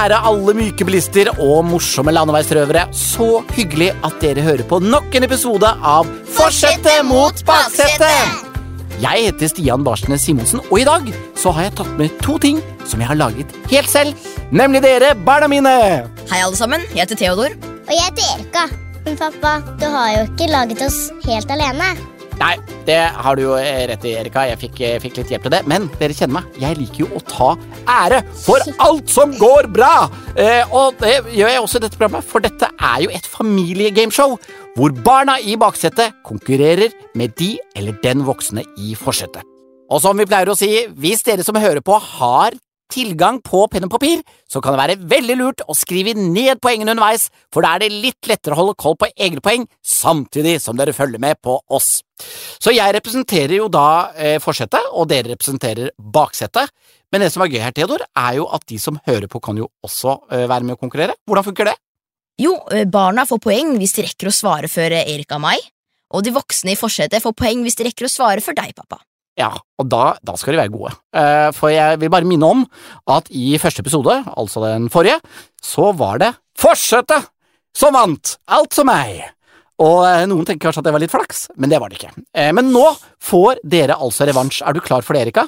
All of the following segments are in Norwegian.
kjære alle myke bilister og morsomme landeveisrøvere. Så hyggelig at dere hører på nok en episode av Forsetet mot baksetet! Jeg heter Stian Barsnes Simonsen, og i dag så har jeg tatt med to ting som jeg har laget helt selv. Nemlig dere, barna mine. Hei, alle sammen. Jeg heter Theodor. Og jeg heter Erika. Men pappa, du har jo ikke laget oss helt alene. Nei, det har du jo eh, rett i, Erika. Jeg fikk, jeg fikk litt hjelp til det. Men dere kjenner meg. Jeg liker jo å ta ære for alt som går bra. Eh, og det gjør jeg også i dette programmet, for dette er jo et familiegameshow hvor barna i baksetet konkurrerer med de eller den voksne i forsetet. Og som vi pleier å si, hvis dere som hører på har tilgang på penn og papir, så kan det være veldig lurt å skrive ned poengene underveis, for da er det litt lettere å holde koll på egne poeng samtidig som dere følger med på oss. Så jeg representerer jo da eh, forsetet, og dere representerer baksetet. Men det som er gøy her, Theodor, er jo at de som hører på, kan jo også eh, være med å konkurrere. Hvordan funker det? Jo, eh, barna får poeng hvis de rekker å svare før Erik og meg. Og de voksne i forsetet får poeng hvis de rekker å svare før deg, pappa. Ja, og da, da skal de være gode. Eh, for jeg vil bare minne om at i første episode, altså den forrige, så var det Forsetet som vant, altså meg. Og eh, noen tenker kanskje at det var litt flaks, men det var det ikke. Eh, men nå får dere altså revansj. Er du klar for det, Erika?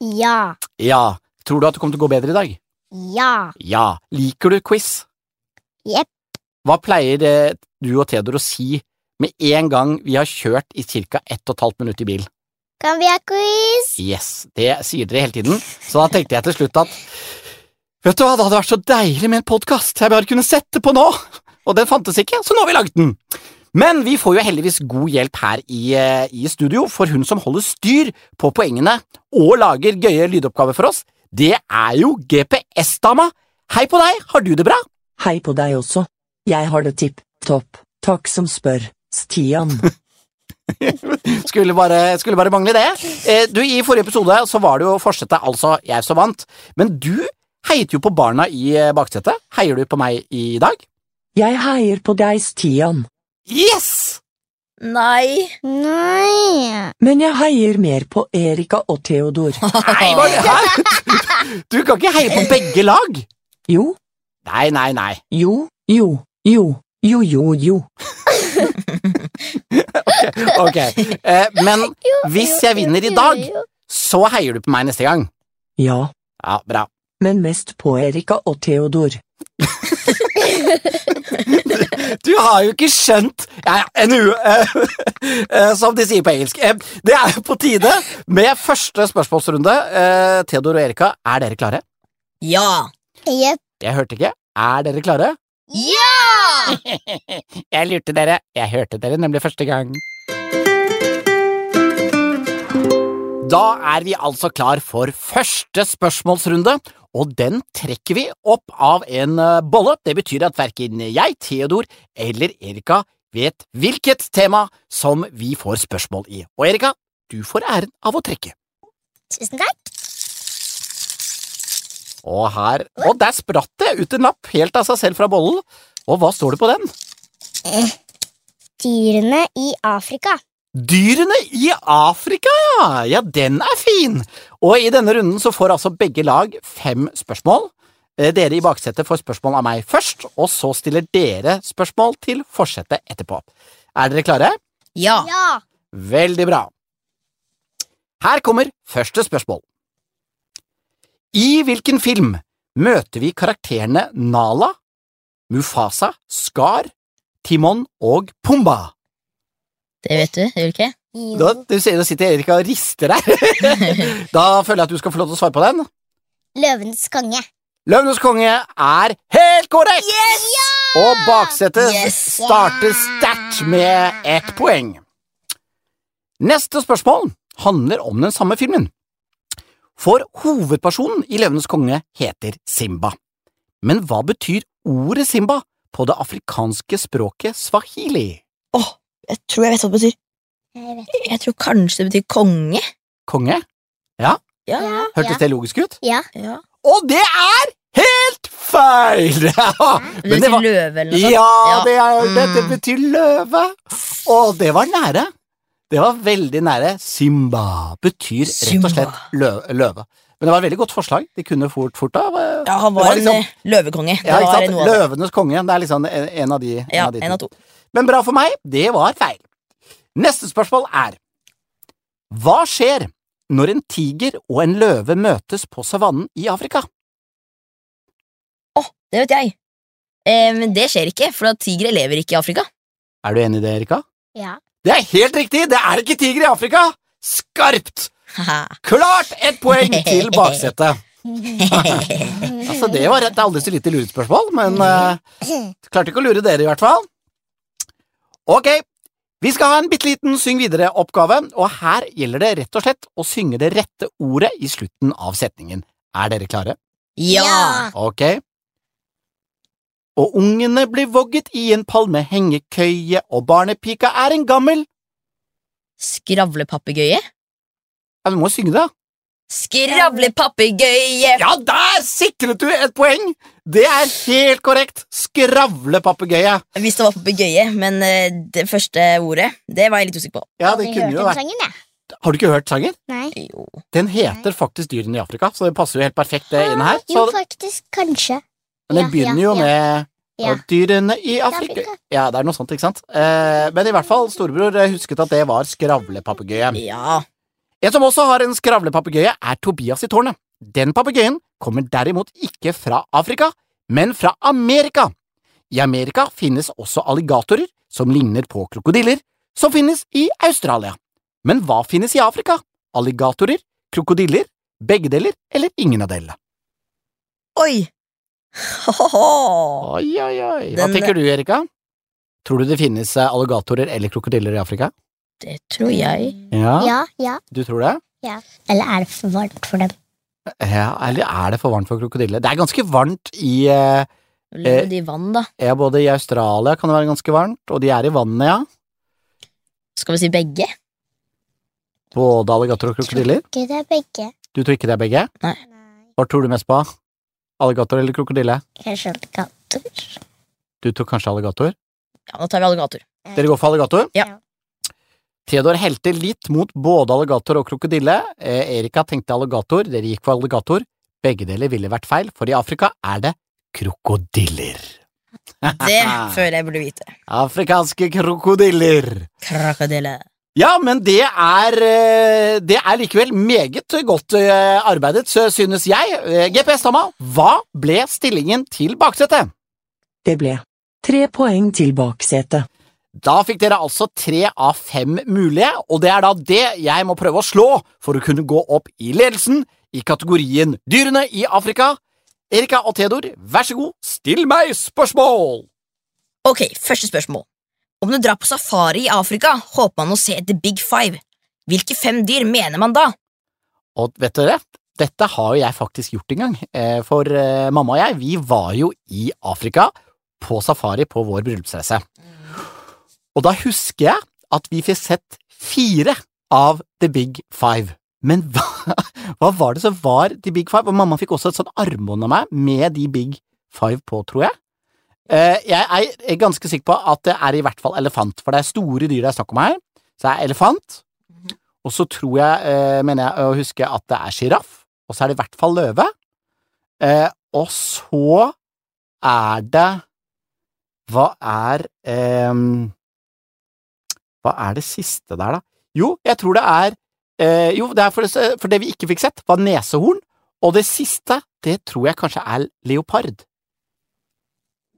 Ja. Ja. Tror du at det kommer til å gå bedre i dag? Ja. Ja. Liker du quiz? Jepp. Hva pleier du og Theodor å si med en gang vi har kjørt i ca. ett og et halvt minutt i bil? Kan vi ha quiz? Yes, det sier dere hele tiden, så da tenkte jeg til slutt at Vet du hva, det hadde vært så deilig med en podkast jeg bare kunne sette på nå, og den fantes ikke, så nå har vi laget den. Men vi får jo heldigvis god hjelp her i, eh, i studio, for hun som holder styr på poengene og lager gøye lydoppgaver for oss, det er jo GPS-dama. Hei på deg, har du det bra? Hei på deg også. Jeg har det tipp topp. Takk som spør, Stian. Skulle bare, skulle bare mangle det. Eh, du, I forrige episode så var det jo forsetet, altså jeg som vant. Men du heiet jo på barna i eh, baksetet. Heier du på meg i dag? Jeg heier på deg, Stian, Yes! Nei. Nei. men jeg heier mer på Erika og Theodor. Nei, hva er det her? Du kan ikke heie på begge lag! Jo, Nei, nei, nei. jo, jo, jo, jo, jo, jo. Ok, eh, men hvis jeg vinner i dag, så heier du på meg neste gang. Ja, Ja, bra. men mest på Erika og Theodor. Du har jo ikke skjønt ja, ja, en u, eh, eh, som de sier på engelsk. Eh, det er jo på tide med første spørsmålsrunde. Eh, Theodor og Erika, er dere klare? Ja. Jepp. Jeg hørte ikke. Er dere klare? Ja! Jeg lurte dere. Jeg hørte dere nemlig første gang. Da er vi altså klar for første spørsmålsrunde, og den trekker vi opp av en eh, bolle. Det betyr at verken jeg, Theodor eller Erika vet hvilket tema som vi får spørsmål i. Og Erika, du får æren av å trekke. Tusen takk. Og her Og der spratt det ut en lapp helt av seg selv fra bollen. Og hva står det på den? Dyrene i Afrika. Dyrene i Afrika, ja! Ja, den er fin! Og i denne runden så får altså begge lag fem spørsmål. Eh, Dere i baksetet får spørsmål av meg først, og så stiller dere spørsmål til forsetet etterpå. Er dere klare? Ja. Ja. Veldig bra. Her kommer første spørsmål. I hvilken film møter vi karakterene Nala, Mufasa, Skar, Timon og Pumba? Det vet du, gjør du ikke? Da, du ser, da sitter Erika og rister der. da føler jeg at du skal få lov til å svare på den. Løvenes konge. Løvenes konge er helt korrekt! Yes! Og baksetet Yes! starter sterkt med ett poeng. Neste spørsmål handler om den samme filmen. For hovedpersonen i Løvenes konge heter Simba. Men hva betyr ordet Simba på det afrikanske språket swahili? Åh, jeg tror jeg vet hva det betyr. Jeg vet. Jeg tror kanskje det betyr konge. Konge? Ja. ja. Hørtes det logisk ut? Ja. ja. Og det er helt feil! Det Men betyr var- løve eller noe sånt. Ja, det, er, det, det Mm. betyr løve. Og det var nære. Det var veldig nære. Simba betyr rett og slett løve. Men det var et veldig godt forslag. De kunne fort, fort da. eh, Ja, han var, var, liksom- en eh, løvekonge. Ja, av. Løvenes konge. Det er liksom en, en av de. En Ja, av de en av to. Men bra for meg, det var feil. Neste spørsmål er Hva skjer når en tiger og en løve møtes på savannen i Afrika? Å, det vet jeg. Eh, men det skjer ikke, for at tigre lever ikke i Afrika. Er du enig i det, Erika? Ja. Det er helt riktig! Det er ikke tiger i Afrika! Skarpt! Klart ett poeng til baksetet. Altså, det var et aldri så lite lurespørsmål, men uh, klarte ikke å lure dere, i hvert fall. Ok, vi skal ha en bitte liten syng videre-oppgave, og her gjelder det rett og slett å synge det rette ordet i slutten av setningen. Er dere klare? ja! Ok. Og ungene blir vogget i en palmehengekøye, og barnepika er en gammel Skravlepapegøye? Ja, du må synge det, da. Skravlepapegøye! Ja, der sikret du et poeng! Det er helt korrekt. Skravlepapegøye. Hvis det var papegøye, men eh, det første ordet, det var jeg litt usikker på. Ja, det kunne jo vært sangen, ja? Har du ikke hørt sangen? Nei. Jo. Den heter faktisk Dyrene i Afrika, så det passer jo helt perfekt det inn her. Jo, faktisk. Kanskje. men den ja, begynner ja, jo ja. med Ja. Dyrene i Afrika. Afrika. Ja, det er noe sånt, ikke sant? Eh, men i hvert fall, storebror eh, husket at det var skravlepapegøye. Ja. En som også har en skravlepapegøye, er Tobias i tårnet. Den papegøyen kommer derimot ikke fra Afrika, men fra Amerika. I Amerika finnes også alligatorer som ligner på krokodiller, som finnes i Australia. Men hva finnes i Afrika? Alligatorer, krokodiller, begge deler eller ingen av delene? Oi! Ho-ho-ho. Oi, oi, oi. Hva Den- tenker du, Erika? Tror du det finnes eh, alligatorer eller krokodiller i Afrika? Det tror jeg. Ja, Ja, ja. du tror det? Ja. Eller er det for varmt for dem? Ja, eller er det for varmt for krokodiller? Det er ganske varmt i eh, Lever de i vann, da? Ja, både i Australia kan det være ganske varmt, og de er i vannet, ja. Skal vi si begge? Både alligator og krokodiller. Ikke det er begge. Du tror ikke det er begge? Nei. Hva tror du mest på? Alligator eller krokodille? Kanskje alligator. Du tror kanskje alligator? Ja, nå tar vi alligator. Dere går for alligator? Ja. Theodor helte litt mot både alligator og krokodille. Eh, Erika tenkte alligator, dere gikk for alligator. Begge deler ville vært feil, for i Afrika er det krokodiller. Det føler jeg burde vite. Afrikanske krokodiller. Krokodille. Ja, men det er eh, Det er likevel meget godt eh, arbeidet, synes jeg. GPS Tama, hva ble stillingen til baksetet? Det ble tre poeng til baksetet. Da fikk dere altså tre av fem mulige, og det er da det jeg må prøve å slå for å kunne gå opp i ledelsen i kategorien Dyrene i Afrika. Erika og Theodor, vær så god, still meg spørsmål! Ok, første spørsmål. Om du drar på safari i Afrika, håper man å se The Big Five. Hvilke fem dyr mener man da? Og vet dere, dette har jo jeg faktisk gjort en gang, eh, for eh, mamma og jeg, vi var jo i Afrika på safari på vår bryllupsreise. Og da husker jeg at vi fikk sett fire av The Big Five. Men hva, hva var det som var The Big Five? Og mamma fikk også et sånt armbånd av meg med de Big Five på, tror jeg. Eh, Jeg er ganske sikker på at det er i hvert fall elefant, for det er store dyr det er snakk om her. Så det er elefant, og så tror jeg, eh, mener jeg å huske at det er sjiraff, og så er det i hvert fall løve. Eh, og så er det Hva er ehm, Hva er det siste der, da? Jo, jeg tror det er eh, Jo, det er for det, for det vi ikke fikk sett, var nesehorn, og det siste, det tror jeg kanskje er leopard.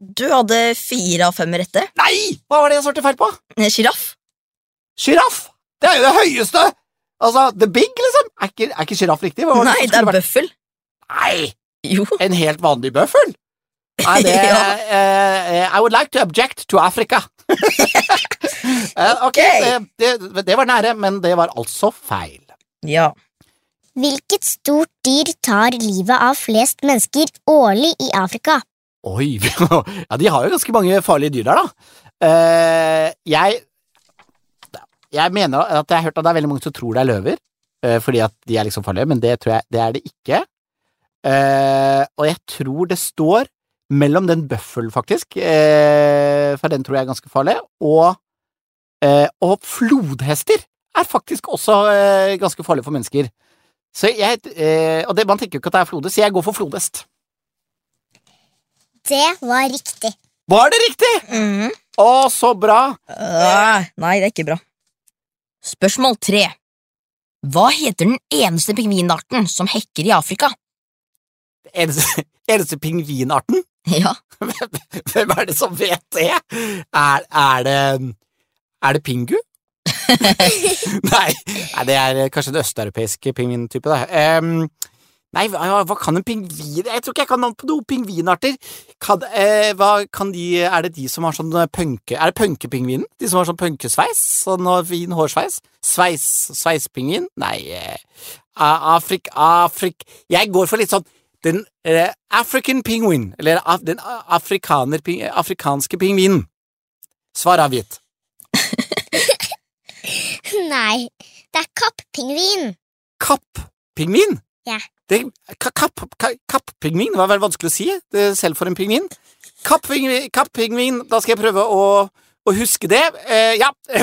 Du hadde fire av fem rette. Nei! Hva var det jeg svarte feil på? Eh, Sjiraff. Sjiraff! Det er jo det høyeste! Altså, the big, liksom. Er ikke, sjiraff riktig? Nei, som det er vært- bøffel. Nei! Jo. En helt vanlig bøffel? Nei, det Ja. uh, I would like to object to Africa. Eh, ok, det, det, det var nære, men det var altså feil. Ja. Hvilket stort dyr tar livet av flest mennesker årlig i Afrika? Oi, ja, de har jo ganske mange farlige dyr der, da. Eh, jeg Jeg mener at jeg har hørt at det er veldig mange som tror det er løver, eh, fordi at de er liksom farlige, men det tror jeg det er det ikke. Eh, og jeg tror det står mellom den bøffel, faktisk, eh, for den tror jeg er ganske farlig, og, eh, og flodhester er faktisk også eh, ganske farlig for mennesker. Så jeg, eh, og det, man tenker jo ikke at det er flodhest, så jeg går for flodhest. Det var riktig. Var det riktig? Mhm. Å, så bra! Uh, nei, det er ikke bra. Spørsmål tre. Hva heter den eneste pingvinarten som hekker i Afrika? Eneste, eneste pingvinarten? Ja, Hvem er det som vet det? Er, er det Er det pingu? nei, det er kanskje en østeuropeisk pingvintype, da. Um, nei, hva, kan en pingvin Jeg tror ikke jeg kan navn på noen pingvinarter. Kan, eh, hva kan de Er det de som har sånn punke... Er det punkepingvinen? De som har sånn punkesveis? Sånn fin hårsveis? Sveis... Sveispingvin? Nei eh, Afrik... Afrik... Jeg går for litt sånn den eh, African penguin, eller af, den afrikaner, ping, afrikanske pingvinen. Svar avgitt. Nei, det er kapppingvin. Kapp-pingvin? Ja. Det, ka- kapp, ka- kapp-pingvin var vel vanskelig å si, det, selv for en pingvin. Kapp-pingvin, kapp-pingvin, da skal jeg prøve å, å huske det. Eh, ja,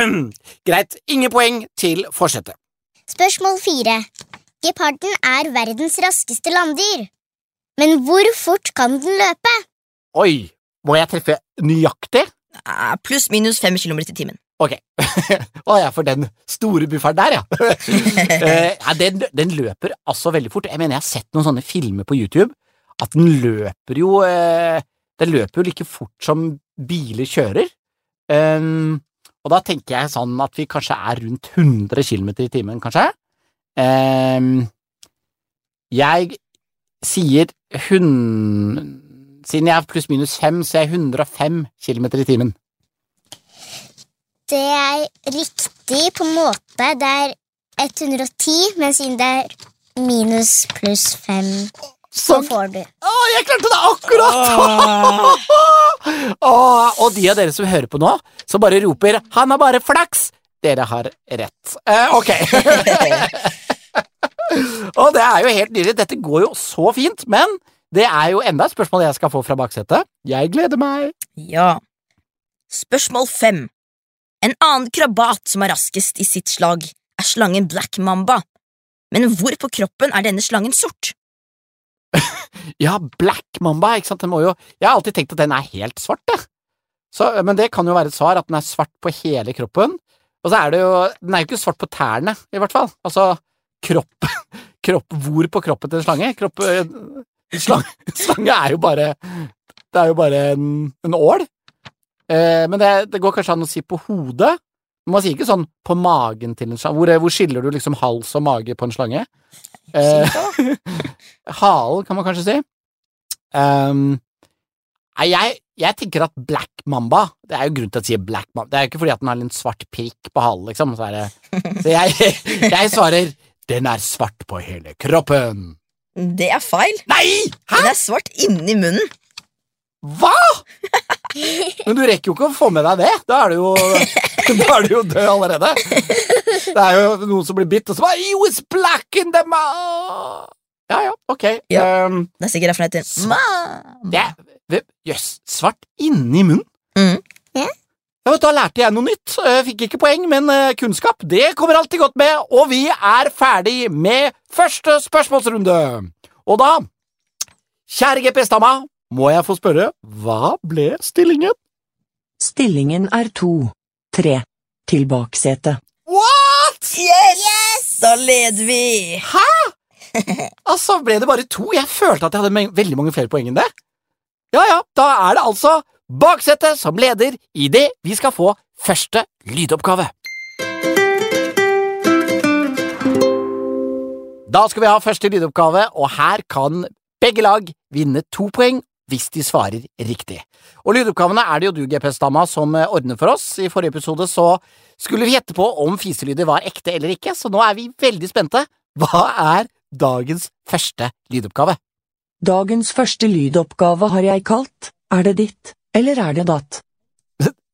greit. Ingen poeng til fortsette. Spørsmål fire. Geparden er verdens raskeste landdyr. Men hvor fort kan den løpe? Oi, må jeg treffe nøyaktig? Eh, pluss minus fem kilometer i timen. Ok. Å ja, for den store bufferen der, ja. Eh, ja den, den løper altså veldig fort. Jeg mener, jeg har sett noen sånne filmer på YouTube, at den løper jo eh, Den løper jo like fort som biler kjører. Um, og da tenker jeg sånn at vi kanskje er rundt 100 km i timen, kanskje. Um, jeg sier hun... Siden jeg er pluss minus fem, så er jeg 105 km i timen. Det er riktig på en måte. Det er 110, men siden det er minus pluss fem så Sånn. får du. Å, jeg klarte det akkurat! Åh, og de av dere som hører på nå, som bare roper 'han har bare flaks', dere har rett. Eh, ok. og det er jo helt nydelig. Dette går jo så fint, men det er jo enda et spørsmål jeg skal få fra baksetet. Jeg gleder meg. Ja. Spørsmål fem. En annen krabat som er raskest i sitt slag, er slangen Black Mamba. Men hvor på kroppen er denne slangen sort? Ja, Black Mamba, ikke sant, den må jo Jeg har alltid tenkt at den er helt svart, jeg. Så, men det kan jo være et svar, at den er svart på hele kroppen. Og så er det jo Den er jo ikke svart på tærne, i hvert fall. Altså, kropp Kropp Hvor på kroppen til en slange? Kropp eh, slange, slange er jo bare Det er jo bare en, en ål. Eh, men det, det går kanskje an å si på hodet. Men man sier ikke sånn på magen til en slange. Hvor, hvor skiller du liksom hals og mage på en slange? Eh, halen, kan man kanskje si. Um, jeg, jeg tenker at Black Mamba Det er jo grunn til å si Black Mamba. Det er jo ikke fordi at den har en svart prikk på halen, liksom. Så, det, så jeg, jeg svarer den er svart på hele kroppen. Det er feil. Nei! Hæ? Den er svart inni munnen. Hva?! Men du rekker jo ikke å få med deg det. Da er du jo, da er du jo død allerede. Det er jo noen som blir bitt, og så bare You is black in the mouth! Ja ja, ok. Ja. Um, Det er sikkert derfor den heter er Jøss, svart inni munnen? Mhm. Ja. Vet du, Da lærte jeg noe nytt. Jeg fikk ikke poeng, men eh, kunnskap det kommer alltid godt med. Og vi er ferdig med første spørsmålsrunde. Og da, kjære GPS-dama, må jeg få spørre, hva ble stillingen? Stillingen er to. Tre. Til baksetet. What?! Yes! Da leder vi. Hæ?! Altså, ble det bare to? Jeg følte at jeg hadde veldig mange flere poeng enn det. Ja ja, da er det altså baksetet som leder idet vi skal få første lydoppgave. Da skal vi ha første lydoppgave, og her kan begge lag vinne to poeng hvis de svarer riktig. Og lydoppgavene er det jo du, GPS-dama, som eh, ordner for oss. I forrige episode så skulle vi gjette på om fiselyder var ekte eller ikke, så nå er vi veldig spente. Hva er dagens første lydoppgave? Dagens første lydoppgave har jeg kalt Er det ditt, eller er det datt?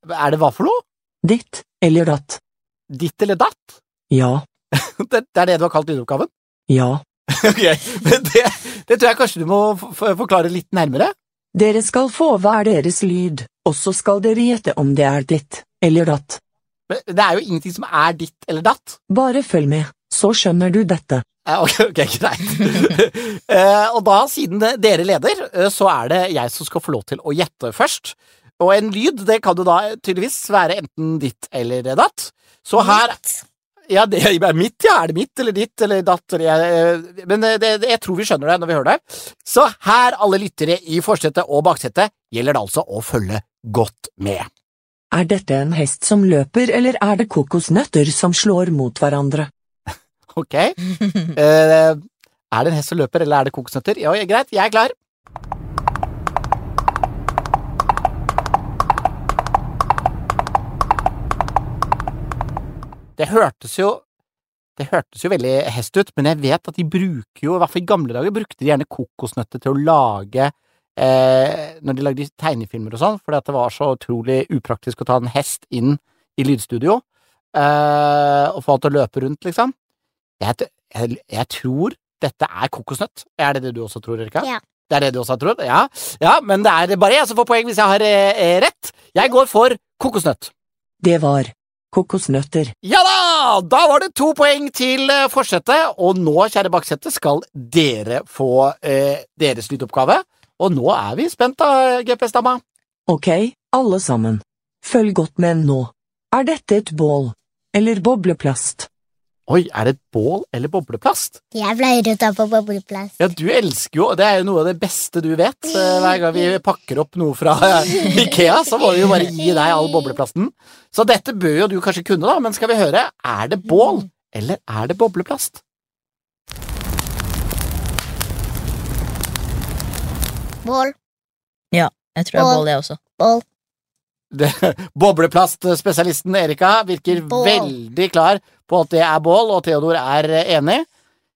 Er det hva for noe? Ditt eller datt? Ditt eller datt? Ja. Det, det er det du har kalt lydoppgaven? Ja. Ok, men det, det tror jeg kanskje du må forklare litt nærmere. Dere skal få hver deres lyd, og så skal dere gjette om det er ditt eller datt. Men Det er jo ingenting som er ditt eller datt. Bare følg med, så skjønner du dette. Ja, ok, greit. Eh, og da, siden dere leder, eh, så er det jeg som skal få lov til å gjette først. Og en lyd, det kan jo da tydeligvis være enten ditt eller datt. Så her Ja, det er mitt, ja. Er det mitt eller ditt eller datt? Eller jeg, men det, det, jeg tror vi skjønner det når vi hører det. Så her, alle lyttere i forsetet og baksetet, gjelder det altså å følge godt med. Er dette en hest som løper, eller er det kokosnøtter som slår mot hverandre? Ok? Uh, er det en hest som løper, eller er det kokosnøtter? Ja, greit, jeg er klar. Det hørtes jo det hørtes jo veldig hest ut, men jeg vet at de bruker jo, i hvert fall i gamle dager, brukte de gjerne kokosnøtter til å lage eh, når de lagde tegnefilmer og sånn, fordi at det var så utrolig upraktisk å ta en hest inn i lydstudio eh, og få han til å løpe rundt, liksom. Jeg, jeg, jeg tror dette er kokosnøtt. Er det det du også tror, Erika? Ja. Det er det du også har trodd? Ja. ja, men det er bare jeg som får poeng hvis jeg har eh, eh, rett. Jeg går for kokosnøtt. Det var kokosnøtter. Ja da! Da var det to poeng til eh, forsetet, og nå, kjære baksete, skal dere få eh, deres lydoppgave. Og nå er vi spent, da, GPS-dama. Ok, alle sammen. Følg godt med nå. Er dette et bål eller bobleplast? Oi, er det et bål eller bobleplast? Jeg pleier å ta på bobleplast. Ja, du elsker jo, det er jo noe av det beste du vet. Eh, Hver gang vi pakker opp noe fra eh, Ikea, så må vi jo bare gi deg all bobleplasten. Så dette bør jo du kanskje kunne, da, men skal vi høre, er det bål eller er det bobleplast? Bål. Ja, Jeg tror det er Bål. jeg også. Bål. Bobleplastspesialisten Erika virker Bål. veldig klar på at det er bål, og Theodor er eh, enig.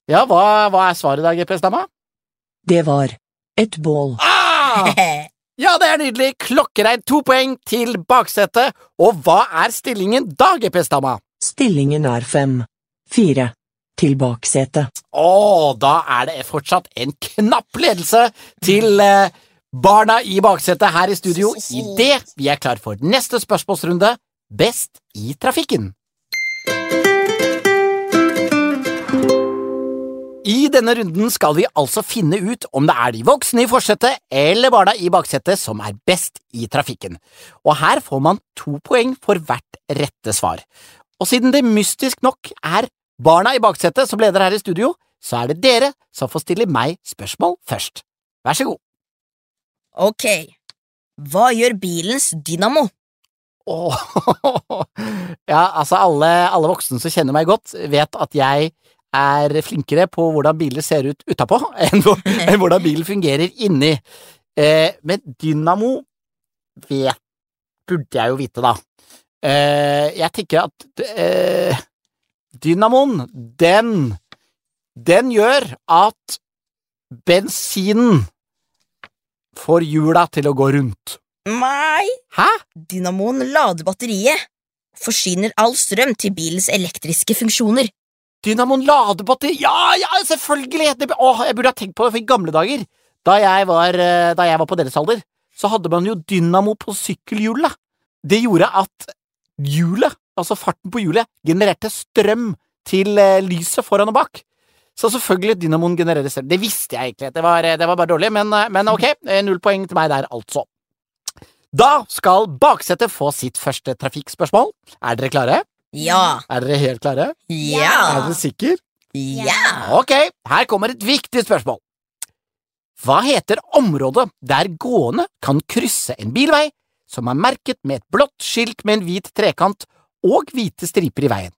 Ja, hva, hva er svaret da, GPS-dama? Det var et bål. Ah! Ja, det er nydelig! Klokkereint to poeng til baksetet. Og hva er stillingen da, GPS-dama? Stillingen er fem. Fire. Til baksetet. Å, da er det fortsatt en knapp ledelse til eh, barna i baksetet her i studio idet vi er klar for neste spørsmålsrunde Best i trafikken. I denne runden skal vi altså finne ut om det er de voksne i forsetet eller barna i baksetet som er best i trafikken. Og her får man to poeng for hvert rette svar. Og siden det mystisk nok er barna i baksetet som leder her i studio, så er det dere som får stille meg spørsmål først. Vær så god. Ok, hva gjør bilens dynamo? Åh, ja, altså alle, alle voksne som kjenner meg godt, vet at jeg er flinkere på hvordan biler ser ut utapå enn, enn hvordan bilen fungerer inni. Eh, men dynamo vet, burde jeg jo vite, da. Eh, jeg tenker at eh, dynamoen, den Den gjør at bensinen får hjula til å gå rundt. Nei, Hæ? dynamoen lader batteriet. Forsyner all strøm til bilens elektriske funksjoner. Dynamon ladebatteri Ja, ja, selvfølgelig! Det, åh, jeg burde ha tenkt på det for i gamle dager. Da jeg var, eh, da jeg var på deres alder, så hadde man jo dynamo på sykkelhjulet. Det gjorde at hjulet, altså farten på hjulet, genererte strøm til eh, lyset foran og bak. Så selvfølgelig, dynamoen genererer strøm. Det visste jeg egentlig. Det var, det var bare dårlig, men, eh, men ok. eh, Null poeng til meg der, altså. Da skal baksetet få sitt første trafikkspørsmål. Er dere klare? Ja. Er dere helt klare? Ja. Er dere sikre? Ja. Ok, her kommer et viktig spørsmål. Hva heter området der gående kan krysse en bilvei som er merket med et blått skilt med en hvit trekant og hvite striper i veien?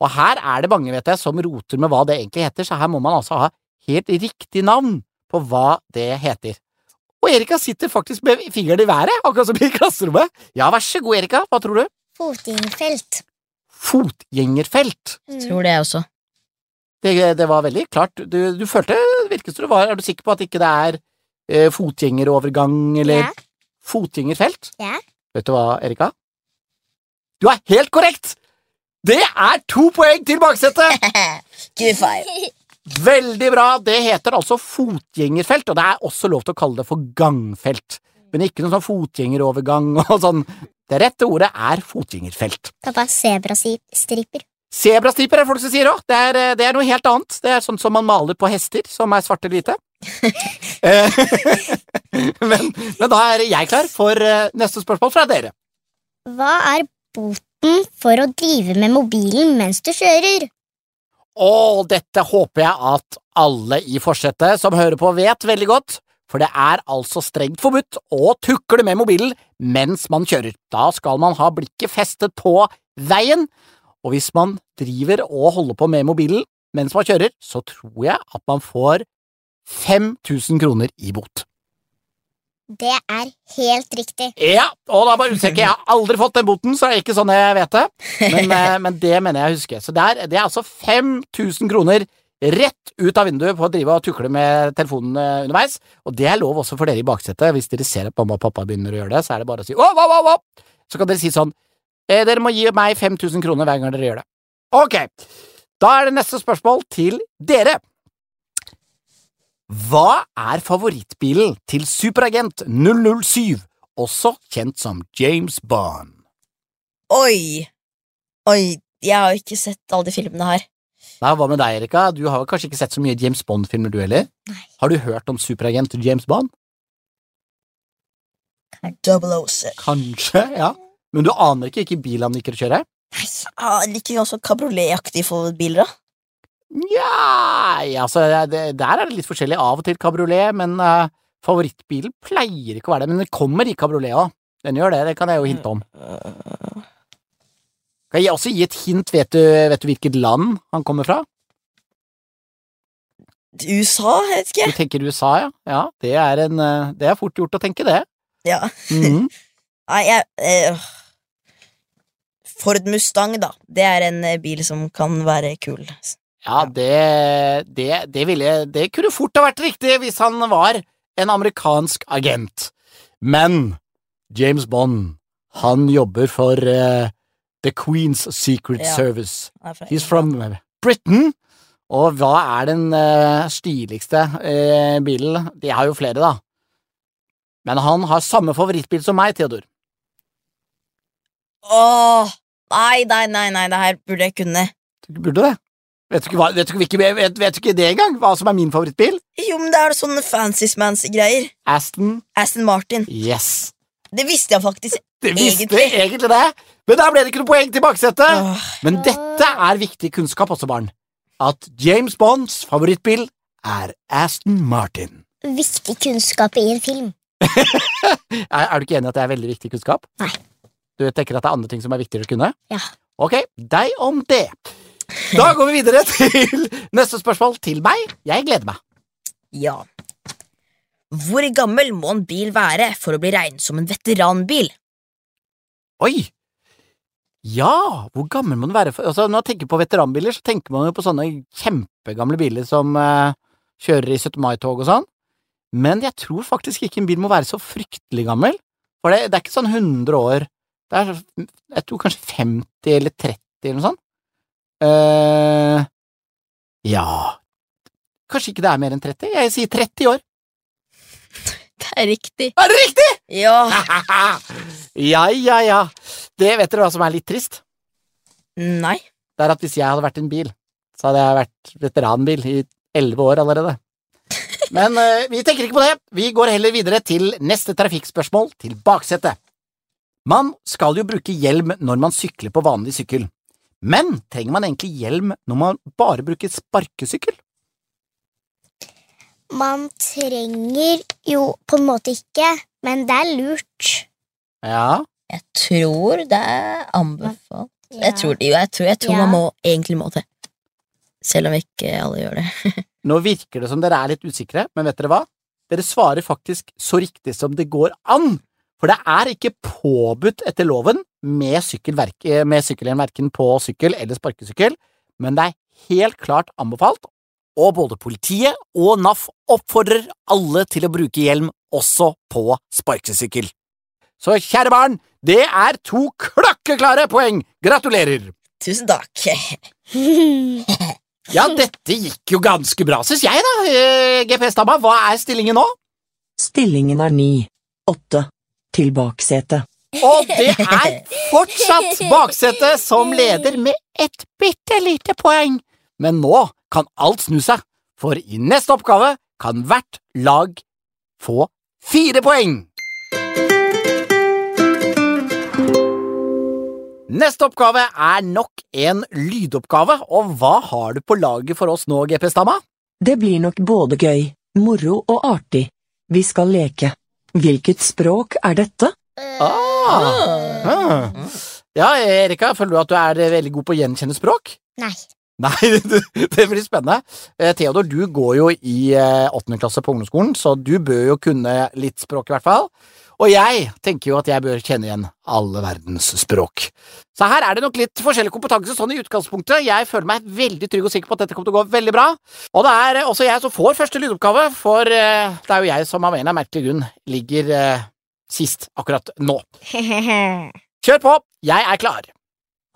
Og her er det mange, vet jeg, som roter med hva det egentlig heter, så her må man altså ha helt riktig navn på hva det heter. Og Erika sitter faktisk med fingeren i været, akkurat som i klasserommet. Ja, vær så god, Erika, hva tror du? Fotgjengerfelt. Fotgjengerfelt. Jeg Tror det, jeg også. Det, det var veldig klart. Du, du følte virket som du var Er du sikker på at ikke det er eh, fotgjengerovergang eller Ja. fotgjengerfelt? Ja. Vet du hva, Erika? Du er helt korrekt! Det er to poeng til baksetet! Good five. Veldig bra. Det heter altså fotgjengerfelt, og det er også lov til å kalle det for gangfelt. Men ikke noe sånn fotgjengerovergang og sånn. Det rette ordet er fotgjengerfelt. Pappa, sebrastriper. Sebrastriper er det folk som sier òg. Det, er, eh, det er noe helt annet. Det er sånn som man maler på hester, som er svarte eller hvite. Eh, men, men da er jeg klar for eh, neste spørsmål fra dere. Hva er boten for å drive med mobilen mens du kjører? Å, dette håper jeg at alle i forsetet som hører på, vet veldig godt. For det er altså strengt forbudt å tukle med mobilen mens man kjører. Da skal man ha blikket festet på veien, og hvis man driver og holder på med mobilen mens man kjører, så tror jeg at man får 5000 kroner i bot. Det er helt riktig. Ja, og da bare utsikker, jeg, har aldri fått den boten, så det er ikke sånn jeg vet det. Men, eh, men det mener jeg å huske. Så det er, det er altså 5000 kroner rett ut av vinduet på å drive og tukle med telefonen eh, underveis. Og det er lov også for dere i baksetet. Hvis dere ser at mamma og pappa begynner å gjøre det, så er det bare å si «Å, å, å, å!» Så kan dere si sånn eh, Dere må gi meg 5000 kroner hver gang dere gjør det. Ok, da er det neste spørsmål til dere. Hva er favorittbilen til superagent 007, også kjent som James Bond? Oi! Oi, jeg har ikke sett alle de filmene her. Nei, Hva med deg, Erika? Du har kanskje ikke sett så mye James Bond-filmer, du heller? Nei. Har du hørt om superagent James Bond? 006. Kanskje, ja. Men du aner ikke hvilken bil han liker å kjøre? Nei, jeg liker også kabrioletaktig for biler, da. Nja, altså, det, der er det litt forskjellig. Av og til kabriolet, men uh, favorittbilen pleier ikke å være det. Men den kommer i kabriolet òg. Den gjør det, det kan jeg jo hinte om. Kan jeg også gi et hint? Vet du, vet du hvilket land han kommer fra? USA, vet Du tenker USA, ja? Ja, det er, en, eh, det er fort gjort å tenke det. Ja. Nei, jeg eh, Ford Mustang, da. Det er en eh, bil som kan være kul. Ja, det, det, det ville Det kunne fort ha vært riktig hvis han var en amerikansk agent. Men James Bond, han jobber for eh, The Queen's Secret Ja. Service. He's from Britain. Og hva er den uh, stiligste uh, bilen? De har jo flere, da. Men han har samme favorittbil som meg, Theodor. Åh! Nei, nei, nei, nei, det her burde jeg kunne. Du burde det. Vet du ikke, hva, vet du ikke, vet, vet du ikke det engang? Hva som er min favorittbil? Jo, men det er sånne fancy-smancy greier. Aston. Aston Martin. Yes. Det visste jeg faktisk. Visste Egentlig. egentlig det, men der ble det ikke noe poeng til baksetet. Åh, Men dette er viktig kunnskap også, barn. At James Bonds favorittbil er Aston Martin. Viktig kunnskap i en film. Er, er du ikke enig i at det er veldig viktig kunnskap? Nei. Du tenker at det er andre ting som er viktigere å kunne? Ja. Ok, deg om det. Da går vi videre til neste spørsmål til meg. Jeg gleder meg. Ja. Hvor gammel må en bil være for å bli regnet som en veteranbil? Oi! Ja, hvor gammel må den være? For, altså, når man tenker på veteranbiler, så tenker man jo på sånne kjempegamle biler som eh, kjører i 17. mai-tog og sånn. Men jeg tror faktisk ikke en bil må være så fryktelig gammel. For det, det er ikke sånn 100 år. Det er, jeg tror kanskje 50 eller 30 eller noe sånt. eh ja Kanskje ikke det er mer enn 30? Jeg sier 30 år. Det er riktig. Er det riktig?! Ja. ja, ja, ja. Det vet dere hva som er litt trist? Nei. Det er at hvis jeg hadde vært en bil, så hadde jeg vært veteranbil i elleve år allerede. Men uh, vi tenker ikke på det. Vi går heller videre til neste trafikkspørsmål, til baksetet. Man skal jo bruke hjelm når man sykler på vanlig sykkel. Men trenger man egentlig hjelm når man bare bruker sparkesykkel? Man trenger jo på en måte ikke, men det er lurt. Ja, Jeg tror det er anbefalt. Ja. Jeg tror, jo, jeg tror, jeg tror Ja. man må, egentlig må det. Selv om ikke alle gjør det. nå virker det som dere er litt usikre, men vet dere hva? Dere svarer faktisk så riktig som det går an. For det er ikke påbudt etter loven med, sykkelverk, med sykkelhjelm verken på sykkel eller sparkesykkel, men det er helt klart anbefalt, og både politiet og NAF oppfordrer alle til å bruke hjelm også på sparkesykkel. Så kjære barn, det er to klakkeklare poeng! Gratulerer! Tusen takk. Ja, dette gikk jo ganske bra, syns jeg, da. Eh, GPS-dama, hva er stillingen nå? Stillingen er ni, åtte, til baksetet. Og det er fortsatt baksetet som leder med et bitte lite poeng. Men nå kan alt snu seg, for i neste oppgave kan hvert lag få fire poeng. Neste oppgave er nok en lydoppgave, og hva har du på laget for oss nå, GP Stamma? Det blir nok både gøy, moro og artig. Vi skal leke. Hvilket språk er dette? Ah. Ah. Ja, Erika, føler du at du er veldig god på å gjenkjenne språk? Nei. Nei, det blir spennende. Eh, Theodor, du går jo i eh, åttende klasse på ungdomsskolen, så du bør jo kunne litt språk i hvert fall. Og jeg tenker jo at jeg bør kjenne igjen alle verdens språk. Så her er det nok litt forskjellig kompetanse sånn i utgangspunktet. Jeg føler meg veldig trygg og sikker på at dette kommer til å gå veldig bra. Og det er også jeg som får første lydoppgave, for eh, det er jo jeg som av en eller merkelig grunn ligger eh, sist akkurat nå. Kjør på, jeg er klar.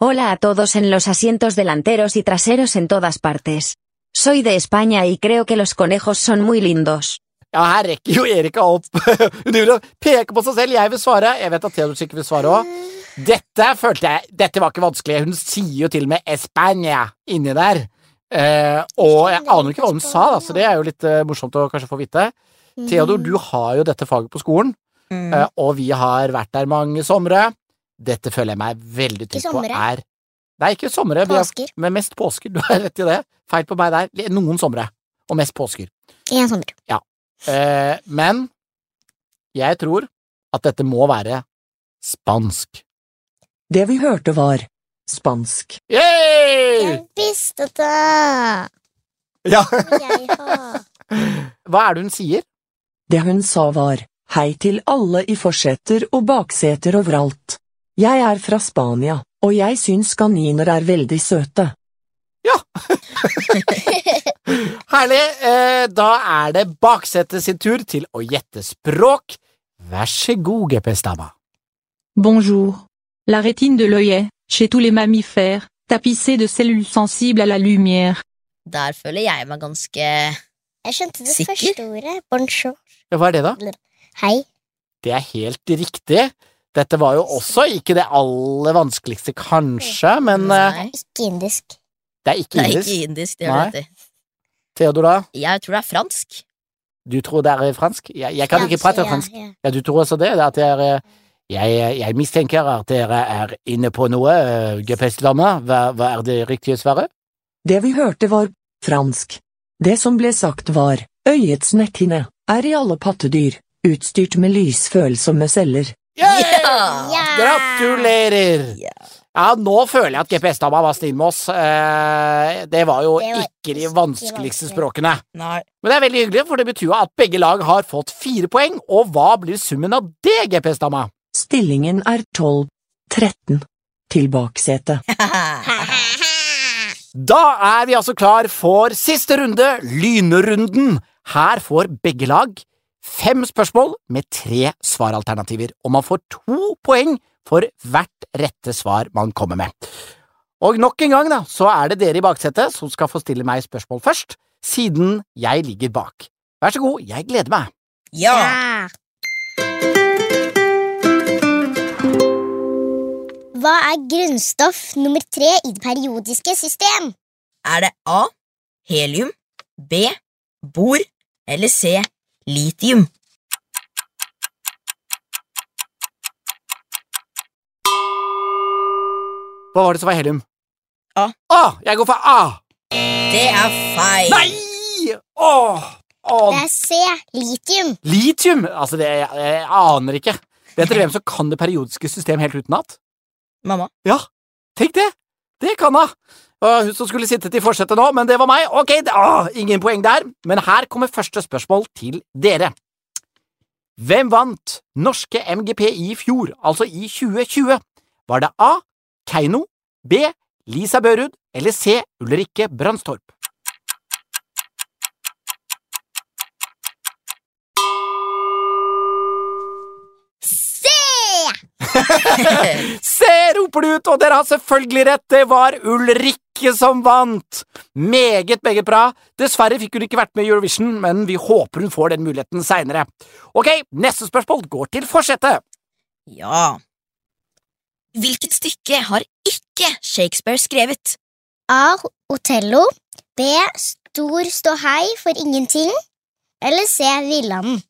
Hola a todos en los asientos delanteros y traseros en todas partes. Soy de España y creo que los conejos son muy lindos. Ja, her rekker jo Erika opp. Hun driver og peker på seg selv. Jeg vil svare. Jeg vet at Theodor sikkert vil svare òg. Dette følte jeg Dette var ikke vanskelig. Hun sier jo til og med España inni der. Eh, og jeg aner ikke hva hun sa, da, så det er jo litt eh, morsomt å kanskje få vite. Theodor, du har jo dette faget på skolen, Mm. eh, og vi har vært der mange somre. Dette føler jeg meg veldig trygg på er Nei, ikke somre, Påsker. men mest påsker. Du har rett i det. Feil på meg der. Noen somre, og mest påsker. Én sommer. Eh, men jeg tror at dette må være spansk. Det vi hørte var spansk. Yay! Jeg visste det! Ja. Jeg. Hva er det hun sier? Det hun sa var hei til alle i forseter og bakseter overalt. Jeg er fra Spania, og jeg syns kaniner er veldig søte. Ja! Herlig. Eh, da er det baksetet sin tur til å gjette språk. Vær så god, GPS-dama. Bonjour. La rétine de l'œillet, chez tous les mammifères, tapissée de cellules sensibles à la lumière. Der føler jeg meg ganske Jeg skjønte det Sikker? første ordet. Bonjour. Ja, Hva er det, da? Hei. Det er helt riktig. Dette var jo også ikke det aller vanskeligste, kanskje, men eh, Nei, Ikke indisk. det er ikke indisk? det er ikke indisk. Det gjør det. Theodor, da? Jeg tror det er fransk. Du tror det er fransk? Jeg, jeg kan ikke prate ja, fransk. Ja. Ja, du tror også det? At det er eh, jeg, jeg mistenker at dere er inne på noe, eh, GPS-dame. Hva, hva er det riktige svaret? Det vi hørte var fransk. Det som ble sagt var øyets netthinne er i alle pattedyr utstyrt med lysfølsomme celler. Yeah! Ja! Gratulerer! Ja. Ja, nå føler jeg at GPS-dama var snill med oss. Eh, det var jo Det var ikke de vanskeligste språkene. Nei. Men det er veldig hyggelig, for det betyr jo at begge lag har fått fire poeng. Og hva blir summen av det, GPS-dama? Stillingen er 12-13 til baksetet. Da er vi altså klar for siste runde, lynrunden. Her får begge lag fem spørsmål med tre svaralternativer, og man får to poeng for hvert rette svar man kommer med. Og nok en gang da, så er det dere i baksetet som skal få stille meg spørsmål først, siden jeg ligger bak. Vær så god, jeg gleder meg. Ja. Hva er grunnstoff nummer tre i det periodiske system? Er det A. Helium, B. Bor eller C. Litium? Hva var det som var helium? A. Å, Jeg går for A! Det er feil. Nei! Åh! Åh, Det er C. Litium. Litium! Altså, det, jeg, jeg aner ikke. Vet dere hvem som kan det periodiske system helt utenat? Mamma. Ja, tenk det! Det kan hun! Hun som skulle sittet i forsetet nå, men det var meg. Ok, ah, ingen poeng der. Men her kommer første spørsmål til dere. Hvem vant norske MGP i fjor, altså i 2020? Var det A. Keiino, B. Lisa Børud eller C. Ulrikke Brandstorp? C! Se, roper du ut, og dere har selvfølgelig rett, det var Ulrikke som vant! Meget, meget bra. Dessverre fikk hun ikke vært med i Eurovision, men vi håper hun får den muligheten seinere. Ok, neste spørsmål går til forsetet. Ja. Hvilket stykke har ikke Shakespeare skrevet? A. Otello. B. Stor ståhei for ingenting. Eller C. Villanden.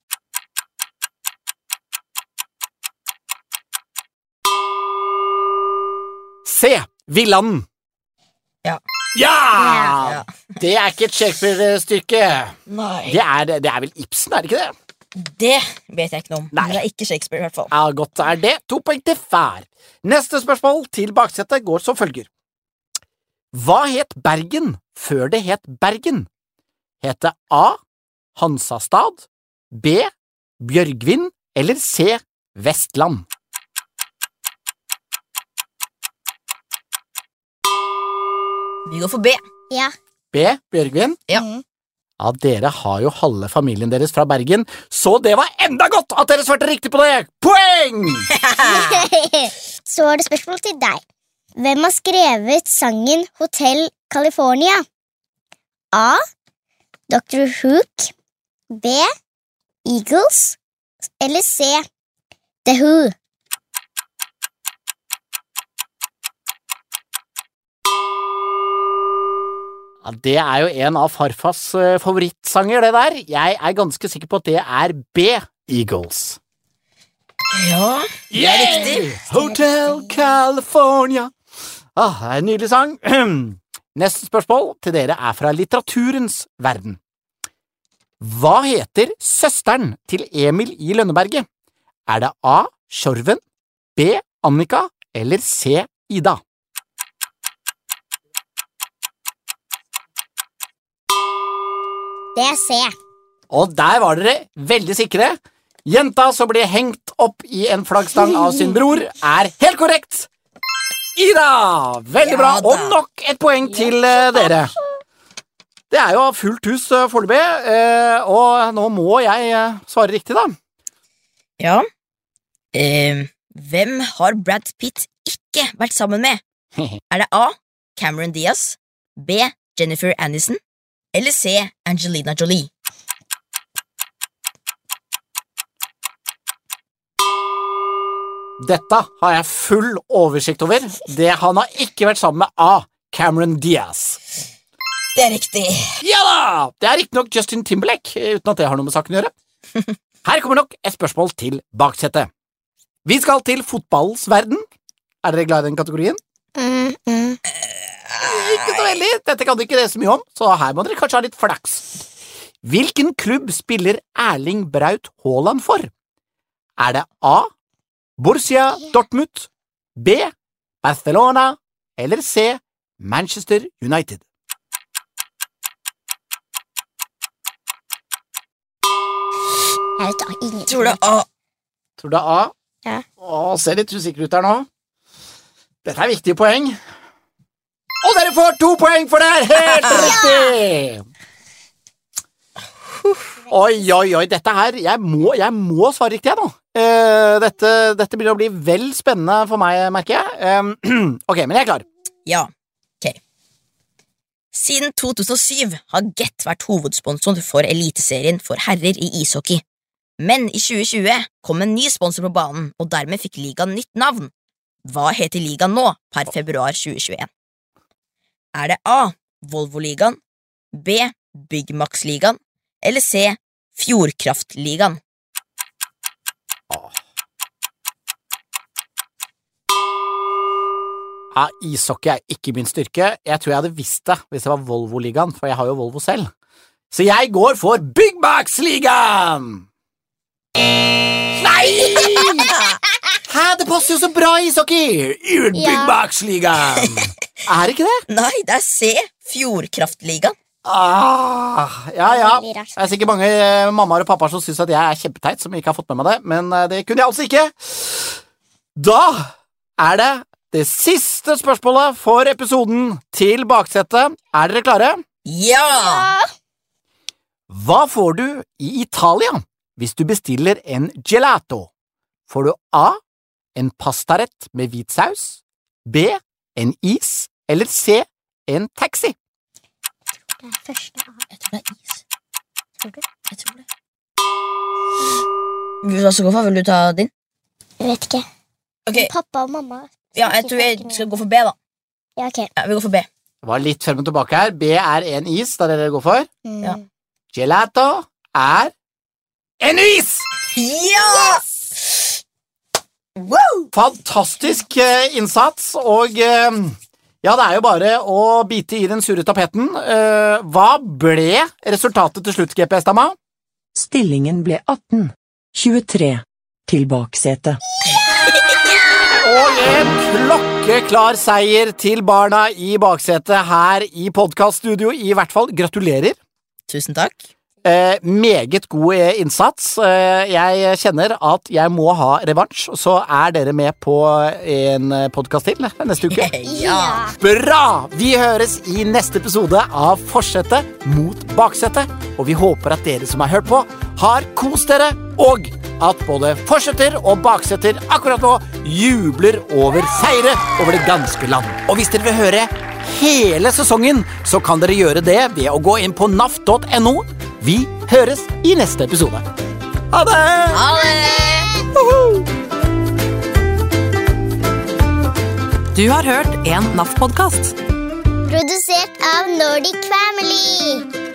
C. Villanden. Ja. Ja! Det er ikke et Shakespeare-stykke. Det, er- det er vel Ibsen, er det ikke det? Det vet jeg ikke noe om. Nei. Men det er ikke Shakespeare, i hvert fall. Ja, godt er det. To poeng til hver. Neste spørsmål til baksetet går som følger. Hva het Bergen før det het Bergen? Het det A. Hansastad, B. Bjørgvin eller C. Vestland? Vi går for B. Ja. B. Bjørgvin? Ja. Mm. Ja, dere har jo halve familien deres fra Bergen, så det var enda godt at dere svarte riktig på det! Poeng! Så er det spørsmål til deg. Hvem har skrevet sangen Hotel California? A. Dr. Hook. B. Eagles. Eller C. The Who. Ja, Det er jo en av farfars eh, favorittsanger, det der. Jeg er ganske sikker på at det er B. Eagles. Ja, det er riktig. Hotel California. Ah, det er en nydelig sang. Neste spørsmål til dere er fra litteraturens verden. Hva heter søsteren til Emil i Lønneberget? Er det A. Tjorven, B. Annika eller C. Ida? Det er C. Og der var dere veldig sikre. Jenta som blir hengt opp i en flaggstang av sin bror, er helt korrekt. Ida! Veldig Ja bra. da. Og nok et poeng til eh, dere. Det er jo fullt hus uh, foreløpig, eh, og nå må jeg eh, svare riktig, da. Ja. Eh, hvem har Brad Pitt ikke vært sammen med? Er det A. Cameron Diaz, B. Jennifer Aniston eller C. Angelina Jolie? Dette har jeg full oversikt over. Det Han har ikke vært sammen med A. Cameron Diaz. Det er riktig. Ja da! Det er riktignok Justin Timberlake, uten at det har noe med saken å gjøre. Her kommer nok et spørsmål til baksetet. Vi skal til fotballens verden. Er dere glad i den kategorien? Ikke så veldig. Dette kan du ikke det så mye om, så her må dere kanskje ha litt flaks. Hvilken klubb spiller Erling Braut Haaland for? Er det A. Borussia Dortmund, B. Barcelona eller C. Manchester United? Jeg vet da ingenting. Tror det er A. Tror det er A? Ja. Å, ser litt usikker ut der nå. Dette er viktige poeng. Og dere får to poeng for det! her! Helt riktig! Oi, oi, oi, dette her Jeg må, jeg må svare riktig, jeg, nå. Uh, dette, dette begynner å bli vel spennende for meg, merker jeg. Uh, ok, men jeg er klar. Ja. Ok. Siden 2007 har Get vært hovedsponsor for Eliteserien for herrer i ishockey. Men i 2020 kom en ny sponsor på banen, og dermed fikk ligaen nytt navn. Hva heter ligaen nå, per februar 2021? Er det A. Volvo-ligaen, B. Byggmaksligaen eller C. Fjordkraft-ligaen? Ja, Ishockey er ikke min styrke. Jeg tror jeg hadde visst det hvis det var Volvo-ligaen, for jeg har jo Volvo selv. Så jeg går for Byggmax-ligaen! Nei! Hæ, det passer jo så bra i ishockey! I Ja. Er det ikke det? Nei, det er C. Fjordkraft-ligaen. Ah, ja, ja. Det er sikkert mange eh, mammaer og pappaer som syns at jeg er kjempeteit, som ikke har fått med meg det, men eh, det kunne jeg altså ikke. Da er det det siste spørsmålet for episoden til baksetet. Er dere klare? Ja! Hva får du i Italia hvis du bestiller en gelato? Får du A. En pastarett med hvit saus, B. En is, eller C. En taxi? Det er første A. Jeg tror det er is. Tror du? Jeg tror det. Vil du gå for? Vil du ta din? Jeg vet ikke. Okay. Pappa og mamma Ja, jeg tror jeg skal gå for B, da. Ja, ok. Ja, Vi går for B. Det var litt frem og tilbake her. B er en is, det er det dere går for. Mm. Ja. Gelato er en is! Ja! Wow! Fantastisk eh, innsats, og eh, ja, det er jo bare å bite i den sure tapeten. Eh, hva ble resultatet til slutt, GPS, dama? Stillingen ble 18. 23. Til baksetet. Og en klokkeklar seier til barna i baksetet her i podkaststudio. I hvert fall gratulerer. Tusen takk. Eh, meget god eh, innsats. Eh, jeg kjenner at jeg må ha revansj, så er dere med på en podkast til neste uke. Ja. Bra! Vi høres i neste episode av Forsetet mot baksetet. Og vi håper at dere som har hørt på, har kost dere, og at både forsetter og baksetter akkurat nå jubler over seire over det ganske land. Og hvis dere vil høre hele sesongen, så kan dere gjøre det ved å gå inn på naf.no. Vi høres i neste episode. Ha det! Ha det! Du har hørt en NAF-podkast. Produsert av Nordic Family.